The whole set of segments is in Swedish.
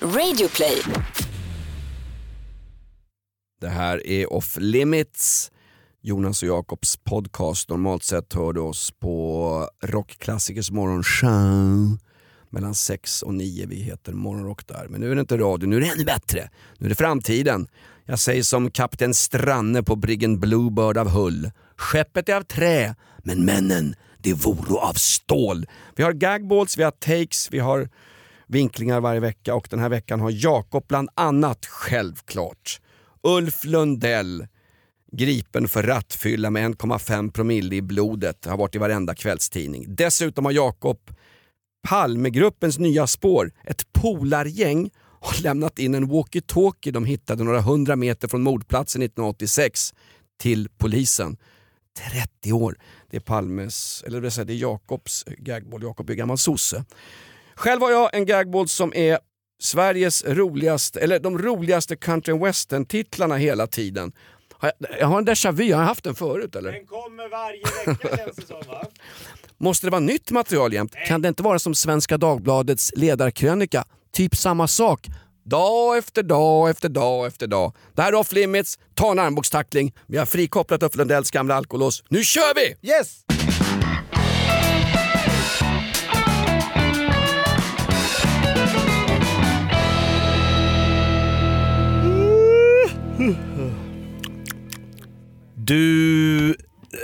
Radioplay. Det här är Off Limits, Jonas och Jakobs podcast. Normalt sett hör du oss på Rockklassikers morgonshow mellan 6 och 9. Vi heter Morgonrock där. Men nu är det inte radio, nu är det ännu bättre. Nu är det framtiden. Jag säger som kapten Stranne på briggen Bluebird av Hull. Skeppet är av trä, men männen, det voro av stål. Vi har gagballs, vi har takes, vi har vinklingar varje vecka och den här veckan har Jakob bland annat, självklart, Ulf Lundell, gripen för rattfylla med 1,5 promille i blodet, har varit i varenda kvällstidning. Dessutom har Jakob Palmegruppens nya spår, ett polargäng, har lämnat in en walkie-talkie de hittade några hundra meter från mordplatsen 1986 till polisen. 30 år. Det är Palmes, eller det är Jakobs gagball. Jakob är gammal sosse. Själv har jag en gagball som är Sveriges roligaste, eller de roligaste country western titlarna hela tiden. Har jag, jag har en déjà vu, har jag haft den förut eller? Den kommer varje vecka känns det som va? Måste det vara nytt material jämt? Kan det inte vara som Svenska Dagbladets ledarkrönika? Typ samma sak. Dag efter dag efter dag efter dag. Det här är off limits, ta en armbågstackling. Vi har frikopplat Uffe Lundells gamla alkolås. Nu kör vi! Yes! Du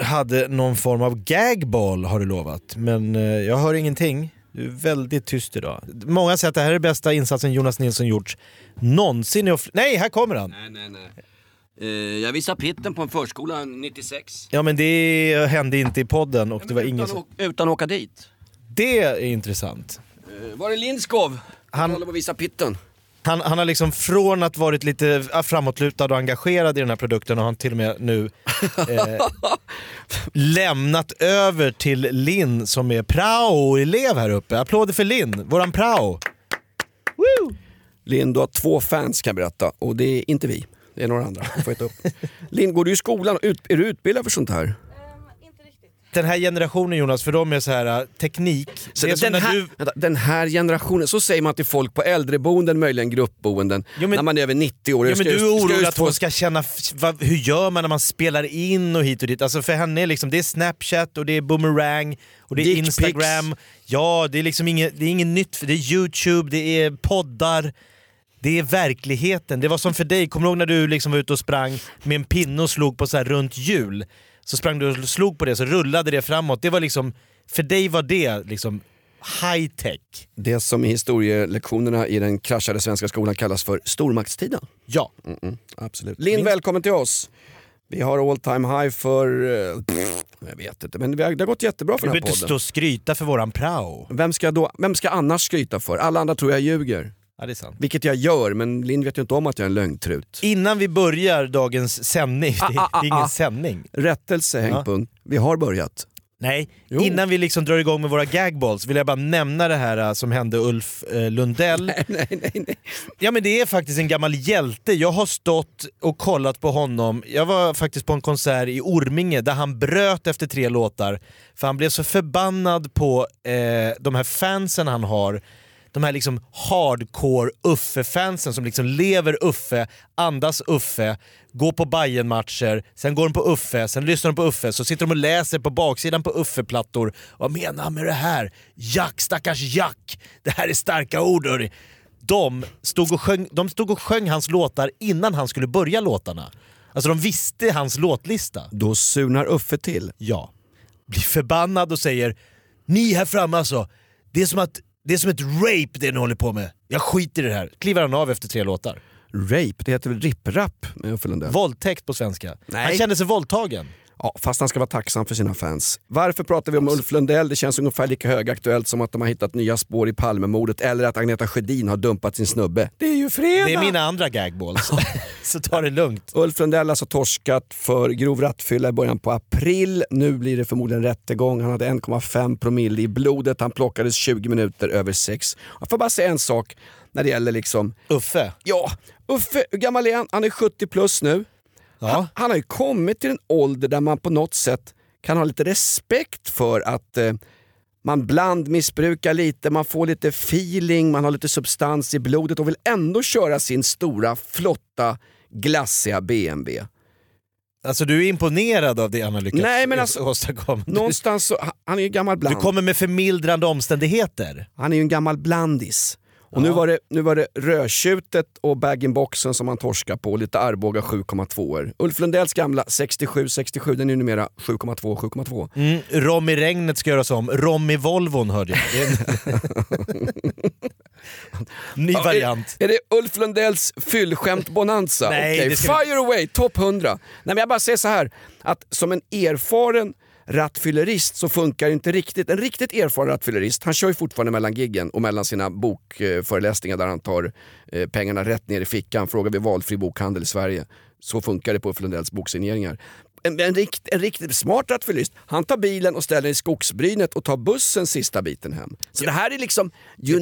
hade någon form av gagball har du lovat, men eh, jag hör ingenting. Du är väldigt tyst idag. Många säger att det här är bästa insatsen Jonas Nilsson gjort någonsin i Nej, här kommer han! Nej, nej, nej. Eh, jag visade pitten på en förskola 96. Ja men det hände inte i podden och det var ingen utan, som... å- utan att åka dit. Det är intressant. Eh, var är Lindskov? Han- Han håller på att visa pitten. Han, han har liksom från att varit lite framåtlutad och engagerad i den här produkten har han till och med nu eh, lämnat över till Linn som är prao-elev här uppe. Applåder för Linn, våran prao. Linn, du har två fans kan jag berätta och det är inte vi. Det är några andra. Får upp. Linn, går du i skolan? Ut, är du utbildad för sånt här? Den här generationen Jonas, för dem är så här äh, teknik. Så det är den, här, du, vänta, den här generationen, så säger man till folk på äldreboenden, möjligen gruppboenden, Jo, men- när man är över 90 år. Jag men du är orolig att hon ska känna, vad, hur gör man när man spelar in och hit och dit? Alltså för henne är liksom, det är snapchat och det är boomerang och det är Dick instagram. Ja, det är liksom inget, det är inget nytt, det är youtube, det är poddar. Det är verkligheten. Det var som för dig, kommer du ihåg när du liksom var ute och sprang med en pinne och slog på så här runt hjul? Så sprang du och slog på det så rullade det framåt. Det var liksom, för dig var det liksom high tech. Det som i historielektionerna i den kraschade svenska skolan kallas för stormaktstiden. Ja. Mm, absolut. Linn, välkommen till oss. Vi har all time high för... eh, pff, jag vet inte, men det har gått jättebra för Du den här behöver inte stå podden. och skryta för våran prao. Vem ska, då, vem ska annars skryta för? Alla andra tror jag ljuger. Ja, det är sant. Vilket jag gör, men Linn vet ju inte om att jag är en lögntrut. Innan vi börjar dagens sändning, det, Ah, ah, det är ingen ah. sändning. Rättelse Hängpung, vi har börjat. Nej, Jo. innan vi liksom drar igång med våra gagballs vill jag bara nämna det här äh, som hände Ulf eh, Lundell. nej, nej, nej. Ja men det är faktiskt en gammal hjälte. Jag har stått och kollat på honom. Jag var faktiskt på en konsert i Orminge där han bröt efter tre låtar. För han blev så förbannad på eh, de här fansen han har. De här liksom hardcore Uffe-fansen som liksom lever Uffe, andas Uffe, går på bayern matcher sen går de på Uffe, sen lyssnar de på Uffe, så sitter de och läser på baksidan på Uffe-plattor. Vad menar han med det här? Jack, stackars Jack! Det här är starka ord hörni de stod, och sjöng, de stod och sjöng hans låtar innan han skulle börja låtarna. Alltså de visste hans låtlista. Då surnar Uffe till. Ja. Blir förbannad och säger Ni här framme alltså, det är som, att, det är som ett rape det ni håller på med. Jag skiter i det här. Kliver han av efter tre låtar. Rape, det heter väl Lundell? Våldtäkt på svenska. Nej. Han kände sig våldtagen. Ja, fast han ska vara tacksam för sina fans. Varför pratar vi om Ulf Lundell? Det känns ungefär lika högaktuellt som att de har hittat nya spår i Palmemordet eller att Agneta Sjödin har dumpat sin snubbe. Det är ju fredag! Det är mina andra gagballs. så ta det lugnt. Ulf Lundell har alltså torskat för grov rattfylla i början på april. Nu blir det förmodligen rättegång. Han hade 1,5 promille i blodet. Han plockades 20 minuter över 6. Jag får bara säga en sak när det gäller liksom... Uffe. Ja, Uffe, hur gammal är han? Han är 70 plus nu. Han, han har ju kommit till en ålder där man på något sätt kan ha lite respekt för att eh, man blandmissbrukar lite, man får lite feeling, man har lite substans i blodet och vill ändå köra sin stora, flotta, glassiga BMW. Alltså du är imponerad av det han har lyckats Nej, men alltså, åstadkomma. Någonstans så, han är ju en gammal Du bland. kommer med förmildrande omständigheter. Han är ju en gammal blandis. Och nu, var det, nu var det rödtjutet och bag-in-boxen som han torskar på, lite Arboga 7,2 Ulf Lundells gamla 67-67, den är numera 7,2 7,2. Mm, rom i regnet ska göras om. Rom i Volvon hörde jag. Ny Ja, variant. Är, är det Ulf Lundells fyllskämt-bonanza? Nej, Okej, det ska vi- Fire away, topp 100! Nej, men jag bara säger så här att som en erfaren rattfyllerist så funkar inte riktigt. En riktigt erfaren rattfyllerist, han kör ju fortfarande mellan giggen och mellan sina bokföreläsningar där han tar eh, pengarna rätt ner i fickan. Frågar vi valfri bokhandel i Sverige. Så funkar det på Lundells boksigneringar. En, en, rikt, en riktigt smart rattfyllerist, han tar bilen och ställer i skogsbrynet och tar bussen sista biten hem. Så det här är liksom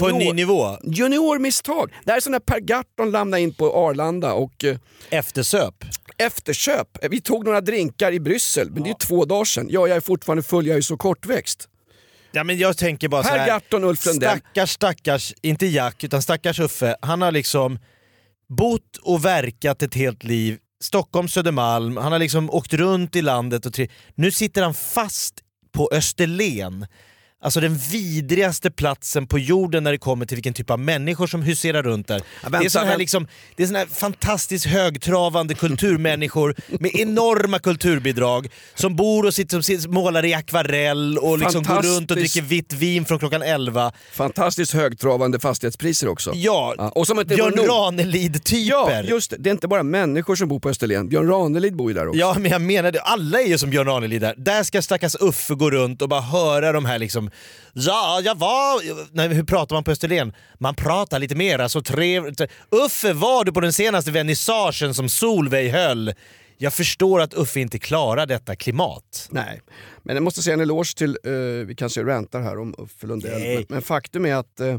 På en ny nivå. juniormisstag. Det här är som när Per Gahrton lämnade in på Arlanda och eh, Eftersöp. Efterköp. Vi tog några drinkar i Bryssel, men det är ju två dagar sedan. Ja, jag är fortfarande full, jag är ju så kortväxt. Ja, men jag tänker bara så Per här. Gahrton, Ulf Lundell. Stackars, stackars, inte Jack, utan stackars Uffe. Han har liksom bott och verkat ett helt liv. Stockholm, Södermalm, han har liksom åkt runt i landet. och Nu sitter han fast på Österlen. Alltså den vidrigaste platsen på jorden när det kommer till vilken typ av människor som huserar runt där. det, är såna här liksom, det är såna här fantastiskt högtravande kulturmänniskor med enorma kulturbidrag som bor och sitter, som målar i akvarell och liksom går runt och dricker vitt vin från klockan 11. Fantastiskt högtravande fastighetspriser också. Ja, Ja, och som inte Björn Ranelid-typer. Ja, just det. Det är inte bara människor som bor på Österlen. Björn Ranelid bor ju där också. Ja, men jag menar det. Alla är ju som Björn Ranelid där. Där ska stackars Uffe gå runt och bara höra de här liksom... Ja, jag var... Nej, hur pratar man på Österlen? Man pratar lite mer, så trevligt. Uffe, var du på den senaste vernissagen som Solveig höll? Jag förstår att Uffe inte klarar detta klimat. Nej, men jag måste säga en eloge till, eh, vi kanske rantar här om Uffe Lundell, men, men faktum är att eh,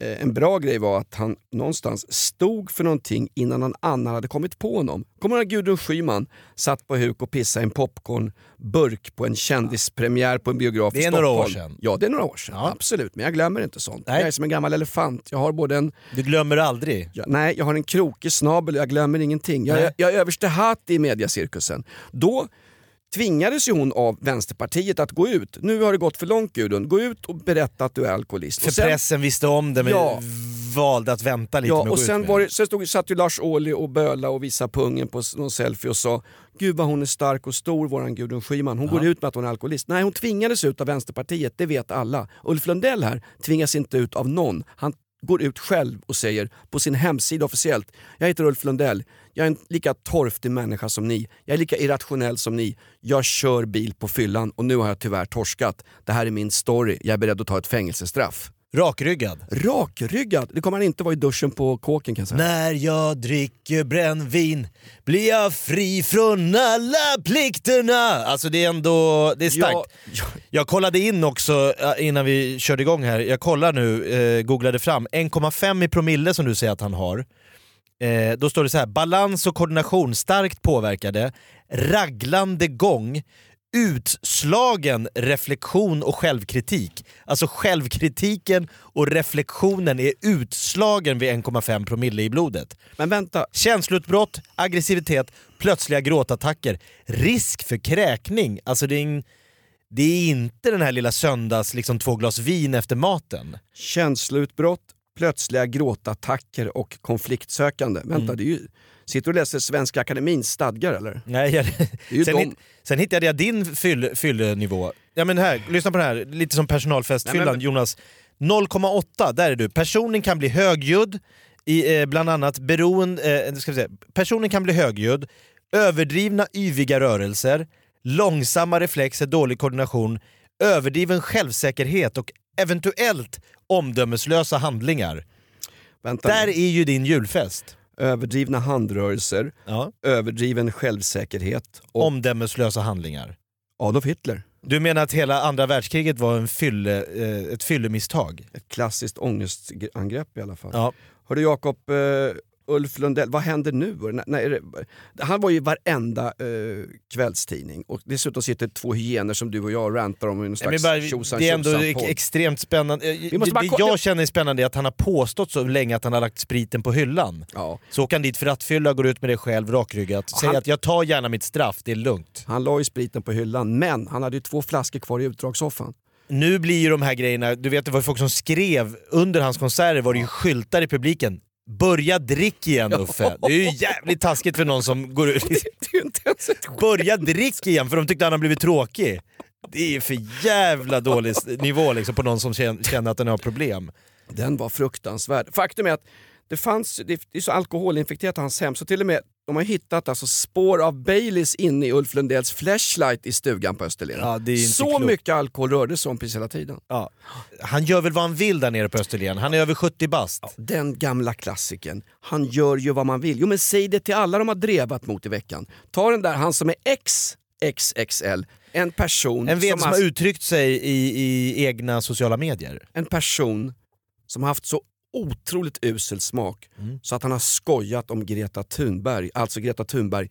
en bra grej var att han någonstans stod för någonting innan någon annan hade kommit på honom. Kommer du ihåg Gudrun Schyman satt på huk och pissade i en popcornburk på en kändispremiär på en biograf Det i är Stockholm? några år sedan. Ja, det är några år sedan. Ja. Absolut, men jag glömmer inte sånt. Nej. Jag är som en gammal elefant. Jag har både en Du glömmer aldrig. Ja, nej, jag har en krokig snabel och jag glömmer ingenting. Jag, Nej. är- jag är överste hatt i mediacirkusen. Då tvingades ju hon av Vänsterpartiet att gå ut. Nu har det gått för långt Gudrun, gå ut och berätta att du är alkoholist. För sen- pressen visste om det men Ja. valde att vänta lite Ja, med att och gå ut sen, med var det. sen stod, satt ju Lars Ohly och böla och visade pungen på någon selfie och sa Gud vad hon är stark och stor våran Gudrun Schyman. Hon går ut med att hon är alkoholist. Nej, hon tvingades ut av Vänsterpartiet, det vet alla. Ulf Lundell här tvingas inte ut av någon. Han går ut själv och säger på sin hemsida officiellt Jag heter Ulf Lundell, jag är en lika torftig människa som ni. Jag är lika irrationell som ni. Jag kör bil på fyllan och nu har jag tyvärr torskat. Det här är min story, jag är beredd att ta ett fängelsestraff. Rakryggad. Rakryggad, det kommer han inte vara i duschen på kåken kan jag säga. När jag dricker brännvin blir jag fri från alla plikterna. Alltså det är ändå det är starkt. Ja, ja, Jag kollade in också eh, innan vi körde igång här, jag kollar nu, eh, googlade fram, 1,5 i promille som du säger att han har. Eh, då står det så här, balans och koordination starkt påverkade, raglande gång, utslagen reflektion och självkritik. Alltså självkritiken och reflektionen är utslagen vid 1,5 promille i blodet. Men vänta, Känsloutbrott, aggressivitet, plötsliga gråtattacker, risk för kräkning. Alltså det är, en, det är inte den här lilla söndags, liksom två glas vin efter maten. känsloutbrott, plötsliga gråtattacker och konfliktsökande. Vänta, Mm. det är ju, sitter du och läser Svenska Akademins stadgar eller? Nej, jag, sen, de- hit, sen hittade jag din fyll, fyllenivå. Ja, men här, lyssna på det här, lite som personalfestfyllan Nej, men- Jonas. 0,8, där är du. Personen kan bli högljudd, i, eh, bland annat beroende... Eh, ska vi säga, personen kan bli högljudd, överdrivna yviga rörelser, långsamma reflexer, dålig koordination, överdriven självsäkerhet och eventuellt omdömeslösa handlingar. Vänta Där nu. är ju din julfest. Överdrivna handrörelser, Ja. överdriven självsäkerhet och Omdömeslösa handlingar. Adolf Hitler. Du menar att hela andra världskriget var en fylle, eh, ett fyllemisstag? Ett klassiskt ångestangrepp i alla fall. Ja. Hörru Jakob, eh, Ulf Lundell, vad händer nu? Det, han var ju i varenda eh, kvällstidning och dessutom sitter två hyener som du och jag rantar om någon Nej, slags men bara, det är ändå ex- extremt spännande. Det, måste det jag känner är spännande är att han har påstått så länge att han har lagt spriten på hyllan. Ja. Så åker han dit för rattfylla, går ut med det själv rakryggat, säger han- att jag tar gärna mitt straff, det är lugnt. Han la ju spriten på hyllan, men han hade ju två flaskor kvar i utdragssoffan. Nu blir ju de här grejerna, du vet det var folk som skrev under hans konserter var det ju skyltar i publiken. Börja drick igen Uffe. Det är ju jävligt taskigt för någon som går ut. Det är ju inte ens ett. Börja drick igen för de tyckte han har blivit tråkig. Det är för jävla dålig nivå liksom på någon som kän- känner att den har problem. Den var fruktansvärd. Faktum är att det fanns, det är så alkoholinfekterat hans hem så till och med de har hittat alltså spår av Baileys inne i Ulf Lundells flashlight i stugan på Österlen. Ja, så klokt. mycket alkohol rörde sig om precis hela tiden. Ja. Han gör väl vad han vill där nere på Österlen, han är över 70 bast. Den gamla klassiken, han gör ju vad man vill. Jo men säg det till alla de har drevat mot i veckan. Ta den där, han som är XXXL, en person, En vet som, som, har har, uttryckt sig i, i egna sociala medier. en person som har haft så otroligt usel smak Mm. så att han har skojat om Greta Thunberg, alltså Greta Thunberg,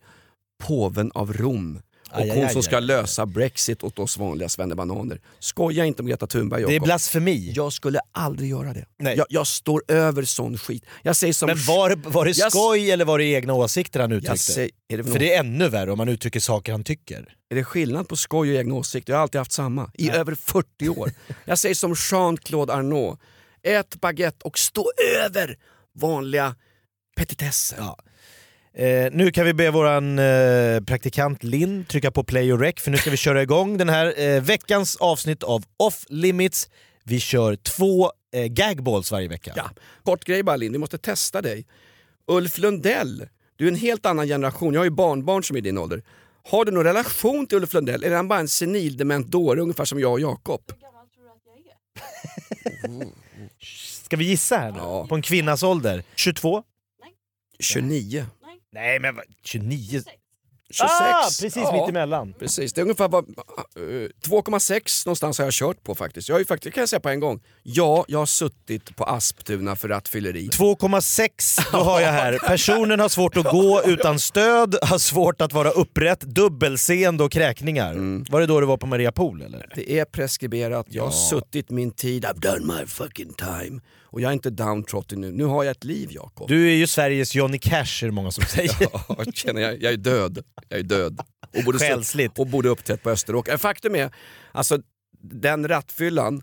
påven av Rom. Och Aj, hon aj, som ska aj, aj. lösa Brexit åt oss vanliga svennebananer. Skoja inte om Greta Thunberg Det är blasfemi. Jag skulle aldrig göra det. Nej. Jag, jag står över sån skit. Jag säger som... Men var, var det Jag skoj eller var det egna åsikter han uttryckte? säger, det För något, det är ännu värre om man uttrycker saker han tycker. är det skillnad på skoj och egna åsikter? Jag har alltid haft samma. I över 40 år. Jag säger som Jean-Claude Arnault. Ät baguette och stå över vanliga petitesser. Ja. Eh, nu kan vi be våran eh, praktikant Linn trycka på play och rec för nu ska vi köra igång den här eh, veckans avsnitt av Off Limits. Vi kör två eh, gagballs varje vecka. Ja. Kort grej bara Linn, vi måste testa dig. Ulf Lundell, du är en helt annan generation. Jag har ju barnbarn som är i din ålder. Har du någon relation till Ulf Lundell? Eller är han bara en senildement dåre ungefär som jag och Jakob? Ska vi gissa här nu? Ja. På en kvinnas ålder? 22? 29? Nej men vad- 29? 26? Ah, precis Ja. mitt emellan. Precis, det är ungefär vad, eh, 2,6 någonstans har jag kört på faktiskt. Jag har ju faktiskt, kan jag säga på en gång, ja, jag har suttit på Asptuna för rattfylleri. 2,6 då har jag här. Personen har svårt att gå utan stöd, har svårt att vara upprätt, dubbelseende och kräkningar. Mm. Var det då du var på Maria Pool eller? Det är preskriberat, jag har suttit min tid, I've done my fucking time. Och jag är inte downtrodden nu, nu har jag ett liv Jakob. Du är ju Sveriges Johnny Cash är det många som säger. Ja, jag, känner, jag, jag är död. Jag är död. Och borde, Själsligt. och borde uppträtt på Österåker. Faktum är, alltså den rattfyllan,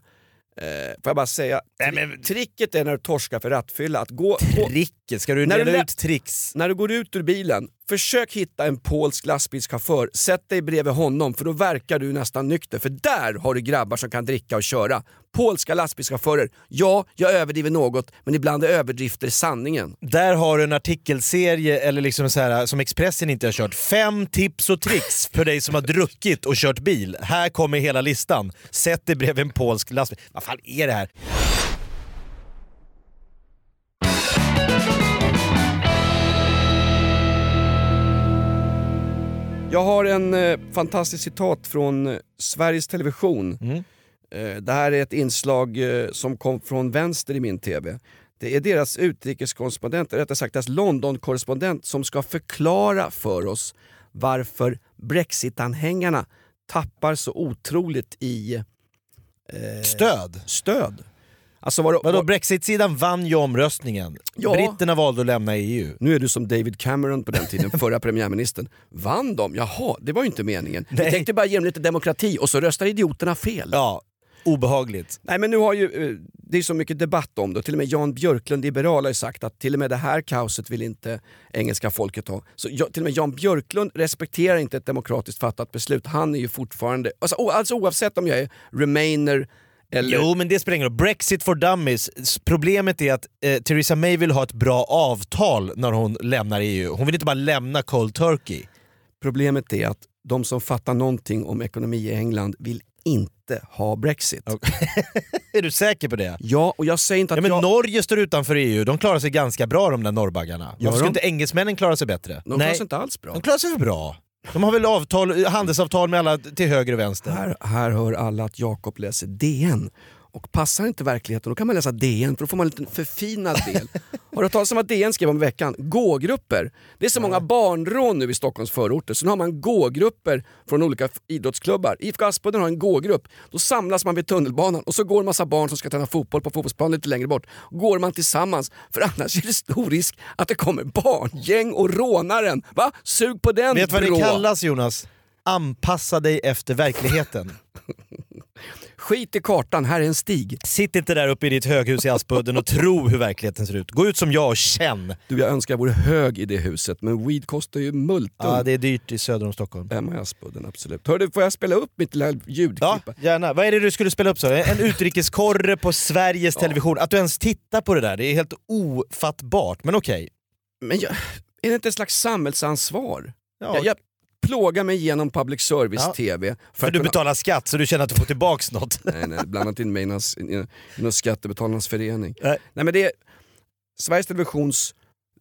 eh, får jag bara säga, Nej, men- tricket är när du torskar för rattfylla att gå, gå Tricket, ska du När du dela lä- ut tricks? när du går ut ur bilen, försök hitta en polsk lastbilschaufför, sätt dig bredvid honom för då verkar du nästan nykter. För där har du grabbar som kan dricka och köra. Polska lastbilschaufförer, ja, jag överdriver något, men ibland är överdrifter sanningen. Där har du en artikelserie, eller liksom så här, som Expressen inte har kört. Fem tips och tricks för dig som har druckit och kört bil. Här kommer hela listan. Sätt dig bredvid en polsk lastbil. Vad fan är det här? Jag har en eh, fantastisk citat från eh, Sveriges Television. Mm. Eh, det här är ett inslag eh, som kom från vänster i min TV. Det är deras utrikeskorrespondent, rättare sagt deras London-korrespondent som ska förklara för oss varför Brexit-anhängarna tappar så otroligt i eh, Stöd. stöd. Alltså var, Vadå, var, Brexit-sidan vann ju omröstningen. Ja. Britterna valde att lämna EU. nu är du som David Cameron på den tiden, förra premiärministern. Vann de? Jaha, det var ju inte meningen. Vi Nej. tänkte bara ge dem lite demokrati och så röstar idioterna fel. Ja, obehagligt. Nej men nu har ju, eh, det är så mycket debatt om det till och med Jan Björklund, liberal, har ju sagt att till och med det här kaoset vill inte engelska folket ha. Så till och med Jan Björklund respekterar inte ett demokratiskt fattat beslut. Han är ju fortfarande, alltså, alltså oavsett om jag är remainer eller... Jo, men det spelar ingen roll. Brexit for dummies. Problemet är att eh, Theresa May vill ha ett bra avtal när hon lämnar EU. Hon vill inte bara lämna cold turkey. Problemet är att de som fattar någonting om ekonomi i England vill inte ha Brexit. är du säker på det? Ja, och jag säger inte att Ja, men jag... Norge står utanför EU, de klarar sig ganska bra de där norrbaggarna. Varför ska inte engelsmännen klara sig bättre? De klarar sig inte alls bra. de klarar sig för bra. De har väl avtal, handelsavtal med alla till höger och vänster? Här, här hör alla att Jakob läser DN. Och passar inte verkligheten då kan man läsa DN för då får man en liten förfinad del. Har du hört talas om vad DN skrev om veckan? Gågrupper. Det är så många barnrån nu i Stockholms förorter så nu har man gågrupper från olika idrottsklubbar. IFK Aspudden har en gågrupp. Då samlas man vid tunnelbanan och så går en massa barn som ska träna fotboll på fotbollsplanen lite längre bort. Går man tillsammans för annars är det stor risk att det kommer barngäng och rånaren. Va? Sug på den Vet du vad det kallas Jonas? Anpassa dig efter verkligheten. Skit i kartan, här är en stig. Sitt inte där uppe i ditt höghus i Aspudden och tro hur verkligheten ser ut. Gå ut som jag och känn. Du, jag önskar jag vore hög i det huset men weed kostar ju multum. Ja, det är dyrt i söder om Stockholm. Hemma i Aspudden, absolut. Hörru, får jag spela upp mitt lilla ljudklipp? Ja, gärna. Vad är det du skulle spela upp så? En utrikeskorre på Sveriges Television. Att du ens tittar på det där, det är helt ofattbart. Men okej. Men jag, är det inte ett slags samhällsansvar? Ja, Jag, jag plågar mig igenom public Ja. service-tv. för att du kunna- betalar skatt så du känner att du får tillbaks något. Nej, nej, blandat in mig i någon- i någon skattebetalarnas förening. Nej. Nej, men det är Sveriges Televisions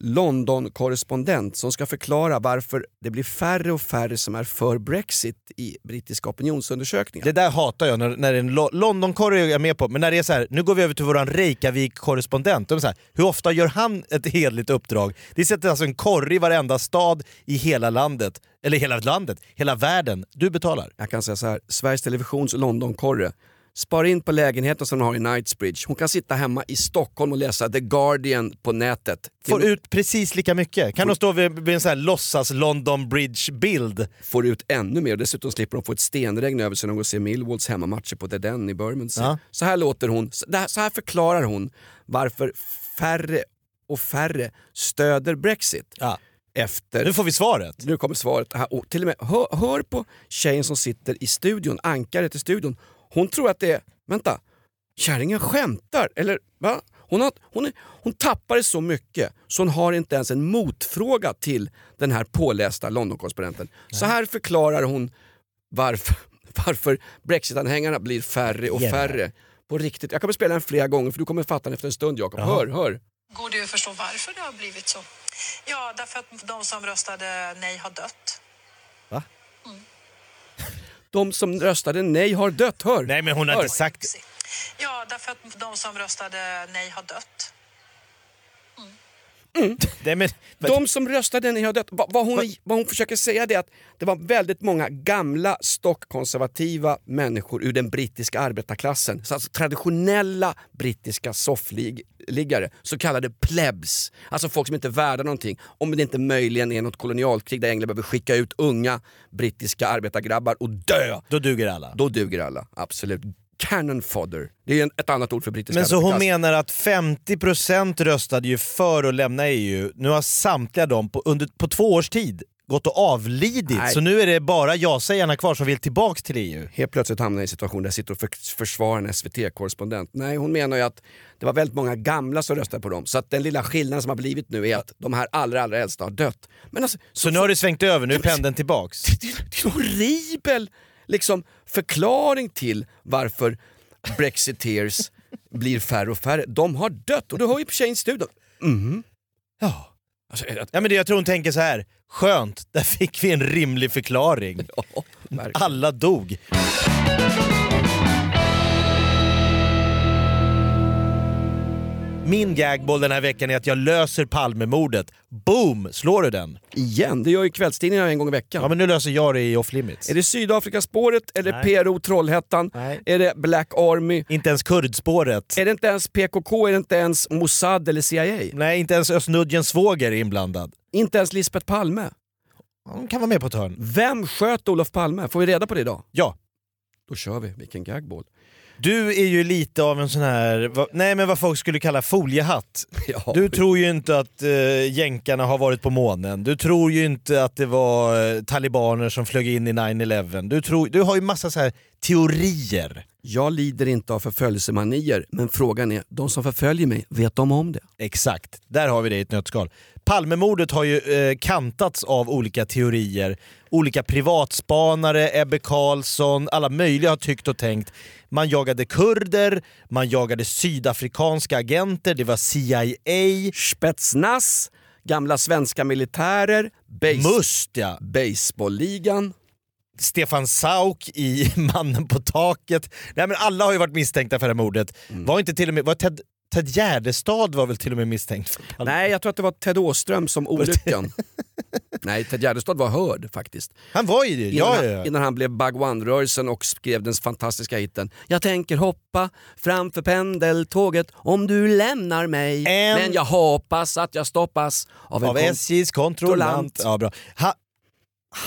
London-korrespondent som ska förklara varför det blir färre och färre som är för Brexit i brittiska opinionsundersökningar. Det där hatar jag, när, när det är en Lo- London-korre är jag med på, men när det är så här, nu går vi över till våran Reykjavik-korrespondent. Hur ofta gör han ett hedligt uppdrag? Det sätter alltså en korre i varenda stad i hela landet. Eller hela landet, hela världen. Du betalar. Jag kan säga så här, Sveriges Televisions London-korre. Spara in på lägenheten som de har i Knightsbridge. Hon kan sitta hemma i Stockholm och läsa The Guardian på nätet. Får ut precis lika mycket. Kan de stå vid, vid en sån här låtsas London Bridge-bild? får ut ännu mer. Dessutom slipper de få ett stenregn över sig när de går och ser Millwalls hemmamatcher på The Den i Bermondsey. Ja. Så här låter hon, så här- förklarar hon varför färre och färre stöder Brexit. Ja. Efter Nu får vi svaret. nu kommer svaret. Och till och med, hör, hör på tjejen som sitter i studion, ankaret i studion. Hon tror att det är, vänta, kärringen skämtar. Eller va? Hon, har, hon, är, hon tappar det så mycket så hon har inte ens en motfråga till den här pålästa Londonkorrespondenten. Så här förklarar hon varför, varför Brexit-anhängarna blir färre och färre. På riktigt. Jag kommer spela den flera gånger för du kommer fatta den efter en stund Jakob. Hör, hör. Går det att förstå varför det har blivit så? Ja, därför att de som röstade nej har dött. Va? De som röstade nej har dött, hör. Nej men hon har Hör. inte sagt... Ja, därför att de som röstade nej har dött. Nej, men, De som röstade nej har dött. Vad, vad, hon, vad hon försöker säga är att det var väldigt många gamla stockkonservativa människor ur den brittiska arbetarklassen. Så alltså traditionella brittiska soffliggare, så kallade plebs. Alltså folk som inte är värda någonting. Om det inte möjligen är något kolonialkrig där England behöver skicka ut unga brittiska arbetargrabbar och dö. Då duger alla. Då duger alla, absolut. Cannon fodder, det är ett annat ord för brittiska Men så hon menar att 50% röstade ju för att lämna EU. Nu har samtliga dem på, under, på två års tid gått och avlidit. Nej. Så nu är det bara ja-sägarna kvar som vill tillbaks till EU. helt plötsligt hamnar i en situation där jag sitter och för, försvarar en SVT-korrespondent. Nej, hon menar ju att det var väldigt många gamla som röstade på dem. Så att den lilla skillnaden som har blivit nu är att de här allra, allra äldsta har dött. Men alltså, Så nu har det svängt över, nu är pendeln tillbaks. det, det är en horribel liksom, förklaring till varför brexiteers blir färre och färre. De har dött och du hör ju på tjejen i studion. Mhm. Ja. Alltså, det- Ja, men det, jag tror hon tänker så här. skönt, där fick vi en rimlig förklaring. ja. Alla dog. Min gagboll den här veckan är att jag löser Palmemordet. Boom! Slår du den? Igen, det gör ju kvällstidningarna en gång i veckan. Ja men nu löser jag det i off limits. Är det Sydafrikaspåret, eller Nej. PRO Trollhättan, Nej. är det Black Army, Inte ens kurdspåret. är det inte ens PKK, är det inte ens Mossad eller CIA? Nej, inte ens Östnudgens svåger är inblandad. Inte ens Lisbeth Palme. De kan vara med på ett hörn. Vem sköt Olof Palme? Får vi reda på det idag? Ja. Då kör vi, vilken gagball. Du är ju lite av en sån här, vad, nej men vad folk skulle kalla foliehatt. Ja. Du tror ju inte att uh, jänkarna har varit på månen. Du tror ju inte att det var eh, talibaner som flög in i 9-11. Du, tror, du har ju massa så här teorier. Jag lider inte av förföljelsemanier, men frågan är, de som förföljer mig, vet de om det? Exakt, där har vi det i ett nötskal. Palmemordet har ju eh, kantats av olika teorier. Olika privatspanare, Ebbe Carlsson, alla möjliga har tyckt och tänkt. Man jagade kurder, man jagade sydafrikanska agenter, det var CIA, Spetsnaz, gamla svenska militärer, base- Must ja. baseballligan. Stefan Sauk i Mannen på taket. Nej, men alla har ju varit misstänkta för det här mordet. Mm. Var inte till och med... Var Ted, Ted Gärdestad var väl till och med misstänkt? Nej, jag tror att det var Ted Åström som olyckan. Nej, Ted Gärdestad var hörd faktiskt. Han var ju det. Innan, Ja, han, ja, ja. innan han blev Bug One-rörelsen och skrev den fantastiska hiten Jag tänker hoppa framför pendeltåget om du lämnar mig En- Men jag hoppas att jag stoppas av en Av SJs kontrollant. Ja, bra. Ha,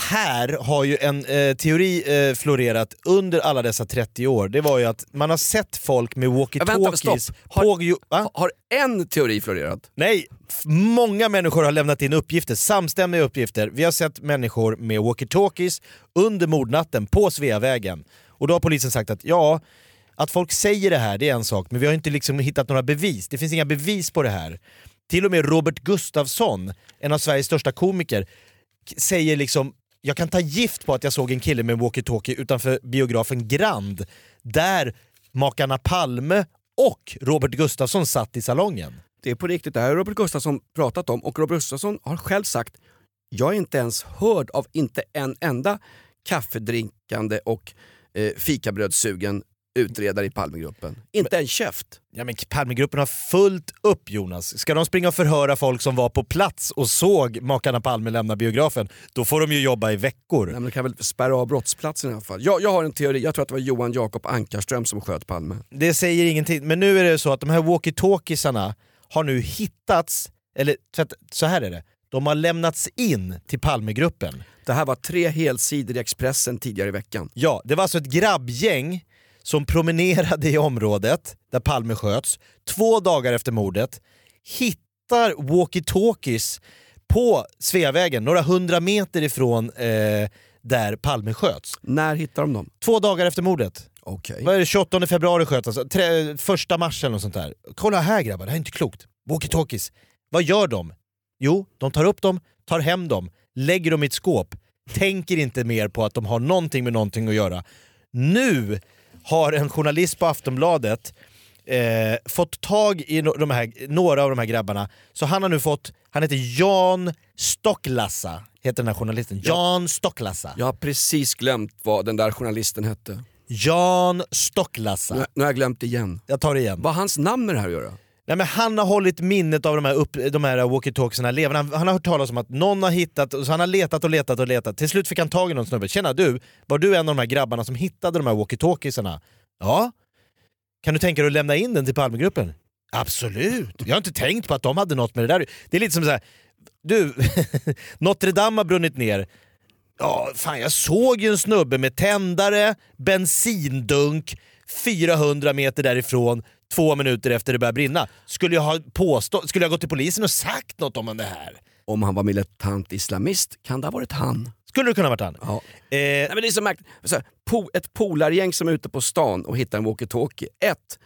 här har ju en eh, teori eh, florerat under alla dessa 30 år. Det var ju att man har sett folk med walkie-talkies Har- på... Ha- Har en teori florerat? Nej, många människor har lämnat in uppgifter, samstämmiga uppgifter. Vi har sett människor med walkie-talkies under mordnatten på Sveavägen. Och då har polisen sagt att ja, att folk säger det här det är en sak, men vi har inte liksom hittat några bevis. Det finns inga bevis på det här. Till och med Robert Gustafsson, en av Sveriges största komiker, säger liksom jag kan ta gift på att jag såg en kille med walkie-talkie utanför biografen Grand, där makarna Palme och Robert Gustafsson satt i salongen. Det är på riktigt, det här har Robert Gustafsson pratat om och Robert Gustafsson har själv sagt jag är inte ens hörd av inte en enda kaffedrinkande och eh, fikabrödssugen utredare i Palmegruppen. Inte en käft. Ja men Palmegruppen har fullt upp Jonas. Ska de springa och förhöra folk som var på plats och såg makarna Palme lämna biografen, då får de ju jobba i veckor. Nej, men de kan väl spärra av brottsplatsen i alla fall. Jag, jag har en teori, jag tror att det var Johan Jakob Ankarström som sköt Palme. Det säger ingenting, men nu är det så att de här walkie-talkiesarna har nu hittats, eller så här är det, de har lämnats in till Palmegruppen. Det här var tre helsidor i Expressen tidigare i veckan. Ja, det var alltså ett grabbgäng som promenerade i området där Palme sköts två dagar efter mordet, hittar walkie-talkies på Sveavägen, några hundra meter ifrån eh, där Palme sköts. När hittar de dem? Två dagar efter mordet. Okej. Vad är det, 28 februari sköts alltså, tre, första mars eller något sånt där. Kolla här grabbar, det här är inte klokt. Walkie-talkies. Vad gör de? Jo, de tar upp dem, tar hem dem, lägger dem i ett skåp, tänker inte mer på att de har någonting med någonting att göra. Nu har en journalist på Aftonbladet eh, fått tag i no- de här, några av de här grabbarna, så han har nu fått, han heter Jan Stocklassa, heter den här journalisten. Jan Stocklassa. Jag har precis glömt vad den där journalisten hette. Jan Stocklassa. Nu, nu har jag glömt igen. Jag tar det igen. Vad har hans namn med det här att göra? Nej, men han har hållit minnet av de här, upp, de här walkie-talkiesarna levande. Han, han har hört talas om att någon har hittat, så han har letat och letat och letat. Till slut fick han tag i någon snubbe. Tjena du, var du en av de här grabbarna som hittade de här walkie-talkiesarna? Ja. Kan du tänka dig att lämna in den till Palmegruppen? Absolut. Jag har inte tänkt på att de hade något med det där Det är lite som såhär... du, Notre Dame har brunnit ner. Ja, fan jag såg ju en snubbe med tändare, bensindunk, 400 meter därifrån, två minuter efter det började brinna. Skulle jag ha påstå, skulle jag gått till polisen och sagt något om det här? Om han var militant islamist kan det ha varit han. Skulle det kunna varit han? Ja. Eh, Nej, men det är så märkligt. Ett polargäng som är ute på stan och hittar en walkie-talkie. Ett,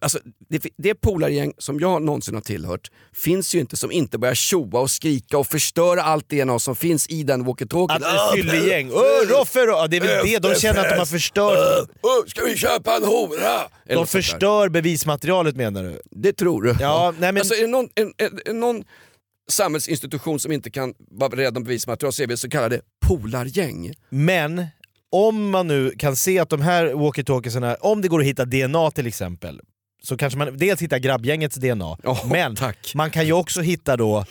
alltså, det, det polargäng som jag någonsin har tillhört finns ju inte som inte börjar tjoa och skrika och förstöra allt DNA som finns i den walkie-talkien. att fyllegäng, Öh, Roffe då! Det är väl det, de känner att de har förstört, Öh, ska vi köpa en hora? De förstör bevismaterialet menar du? Det tror du? Ja, nej, men- Alltså, är det någon, en, en, en, någon samhällsinstitution som inte kan vara rädd om bevismaterial så är vi så kallade polargäng. Men om man nu kan se att de här walkie-talkiesarna, om det går att hitta DNA till exempel, så kanske man dels hittar grabbgängets DNA, Ja, men tack. man kan ju också hitta då,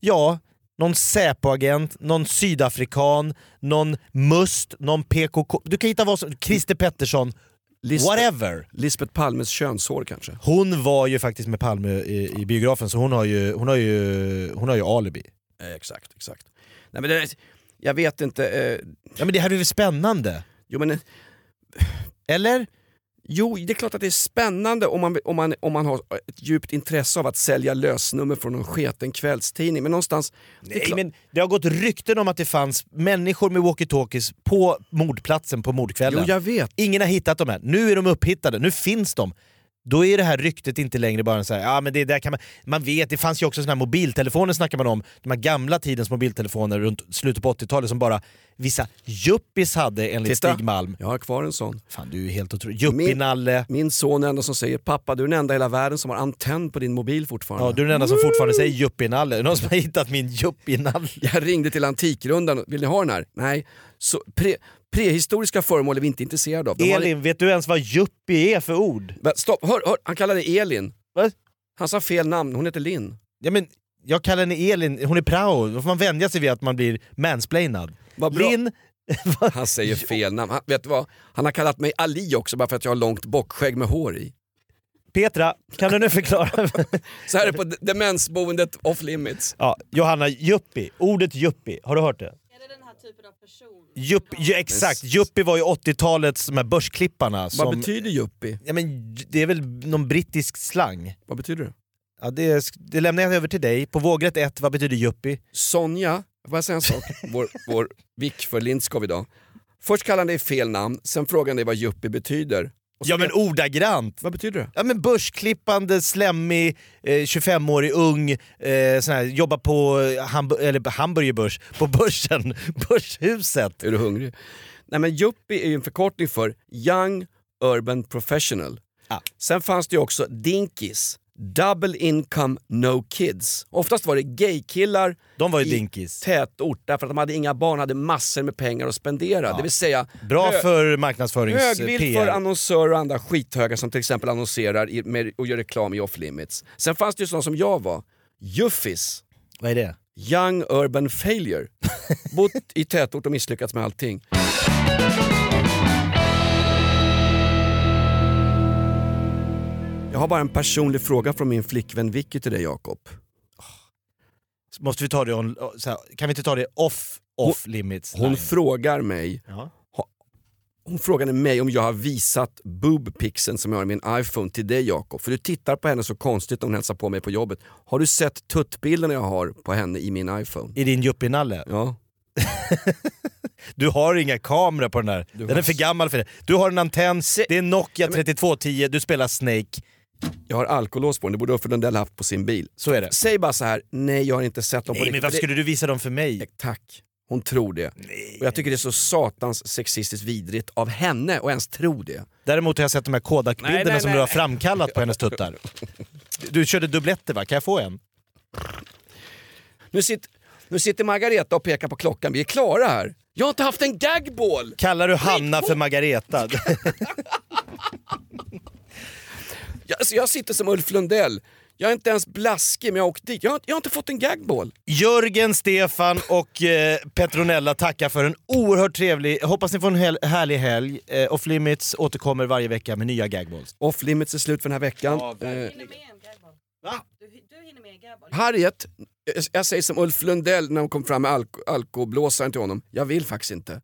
ja, någon Säpo-agent, någon sydafrikan, någon must, någon PKK, du kan hitta vad som, Christer Pettersson, Lisbeth- whatever. Lisbeth Palmes könshår kanske? Hon var ju faktiskt med Palme i, i biografen så hon har ju, hon har ju, hon har ju alibi. Eh, exakt, exakt. Nej, men det, jag vet inte. Eh, Ja men det här är väl spännande? jo, men, eh, Eller? Jo, det är klart att det är spännande om man, om, man, om man har ett djupt intresse av att sälja lösnummer från någon sketen kvällstidning. Men någonstans... det Nej, klart- men det har gått rykten om att det fanns människor med walkie-talkies på mordplatsen på mordkvällen. Jo, jag vet. Ingen har hittat dem än. Nu är de upphittade, nu finns de. Då är det här ryktet inte längre bara så här, ja men det där kan man... Man vet, det fanns ju också såna här mobiltelefoner snackar man om, de här gamla tidens mobiltelefoner runt slutet på 80-talet som bara vissa yuppis hade enligt Titta. Stig Malm. Jag har kvar en sån. Fan du är helt otrolig. Yuppie-Nalle. Min son är den enda som säger “pappa du är den enda i hela världen som har antenn på din mobil fortfarande”. Ja, du är den enda som fortfarande säger yuppie-nalle. Någon som har hittat min yuppie-nalle? Jag ringde till Antikrundan, vill ni ha den här? Nej. Så pre, prehistoriska föremål är vi inte intresserade av. De har- Elin, vet du ens vad yuppie är för ord? Stopp, hör, hör, han kallade Elin. Va? Han sa fel namn, hon heter Linn. Ja, men jag kallar henne Elin, hon är prao. Då får man vänja sig vid att man blir mansplainad. Vad bra. Linn, Han säger fel namn. Han, vet du vad? Han har kallat mig Ali också bara för att jag har långt bockskägg med hår i. Petra, kan du nu förklara? Så här är det på demensboendet off limits. ja, Johanna, yuppie. Ordet yuppie, har du hört det? Är det den här typen av person? Jupp, ju, exakt, yuppie var ju 80-talets de här börsklipparna. Som, Vad betyder yuppie? ja, men, det är väl någon brittisk slang? Vad betyder det? Ja, det, det lämnar jag över till dig. På vågrätt 1, vad betyder yuppie? Sonja, får jag säga en sak? Vår, vår vik för Lindskov idag. Först kallar han dig fel namn, sen frågar han dig vad yuppie betyder. Ja men ordagrant! Vad betyder det? Ja men börsklippande, slemmig, eh, 25-årig, ung, eh, sån här, jobbar på eh, Hamburg, eller Hamburgerbörs, på börsen, Börshuset. Är du hungrig? Nej men yuppie är ju en förkortning för Young Urban Professional. Ja. Sen fanns det ju också Dinkies, Double Income No Kids. Oftast var det gaykillar De var ju i dinkis. tätort därför att de hade inga barn, hade massor med pengar att spendera. Det vill säga Bra för marknadsförings högvilt för annonsörer och andra skithögar som till exempel annonserar i, med, och gör reklam i off limits. Sen fanns det ju sådana som jag var, Juffis. Vad är det? Young Urban Failure. Bott i tätort och misslyckats med allting. Jag har bara en personlig fråga från min flickvän Vicky till dig Jakob. Måste vi ta det on, så här, kan vi inte ta det off, off limits? Hon line? frågar mig ja. hon frågade mig om jag har visat boobpixeln som jag har i min iPhone till dig Jakob. För du tittar på henne så konstigt när hon hälsar på mig på jobbet. Har du sett tuttbilderna jag har på henne i min iPhone? I din yuppie-nalle? Ja. Du har inga kameror på den där. Den är för gammal för det. Du har en antenn, det är Nokia 3210, du spelar Snake. Jag har alkolås på den, det borde Uffe Lundell haft på sin bil. Så är det. Säg bara så här: nej jag har inte sett dem på Nej men varför skulle du visa dem för mig? Tack. Hon tror det. Och jag tycker det är så satans sexistiskt vidrigt av henne att ens tro det. Däremot har jag sett de här Nej, Kodak-bilderna nej, som nej. du har framkallat på hennes tuttar. Du körde dubbletter va? Kan jag få en? Nu, sitter nu sitter Margareta och pekar på klockan, vi är klara här. Jag har inte haft en gagball! Kallar du Hanna för Margareta? Jag, alltså jag sitter som Ulf Lundell. Jag är inte ens blaskig men jag har åkt dit. Jag har, jag har inte fått en gagball. Jörgen, Stefan och eh, Petronella tackar för en oerhört trevlig, hoppas ni får en hel, härlig helg. Eh, Off Limits återkommer varje vecka med nya gagballs. Off limits är slut för den här veckan. Ja, eh, Du hinner med en gagball. Va? Du, du hinner med en gagball. Harriet, jag, jag säger som Ulf Lundell när hon kom fram med alko, alkoblåsaren till honom. Jag vill faktiskt inte.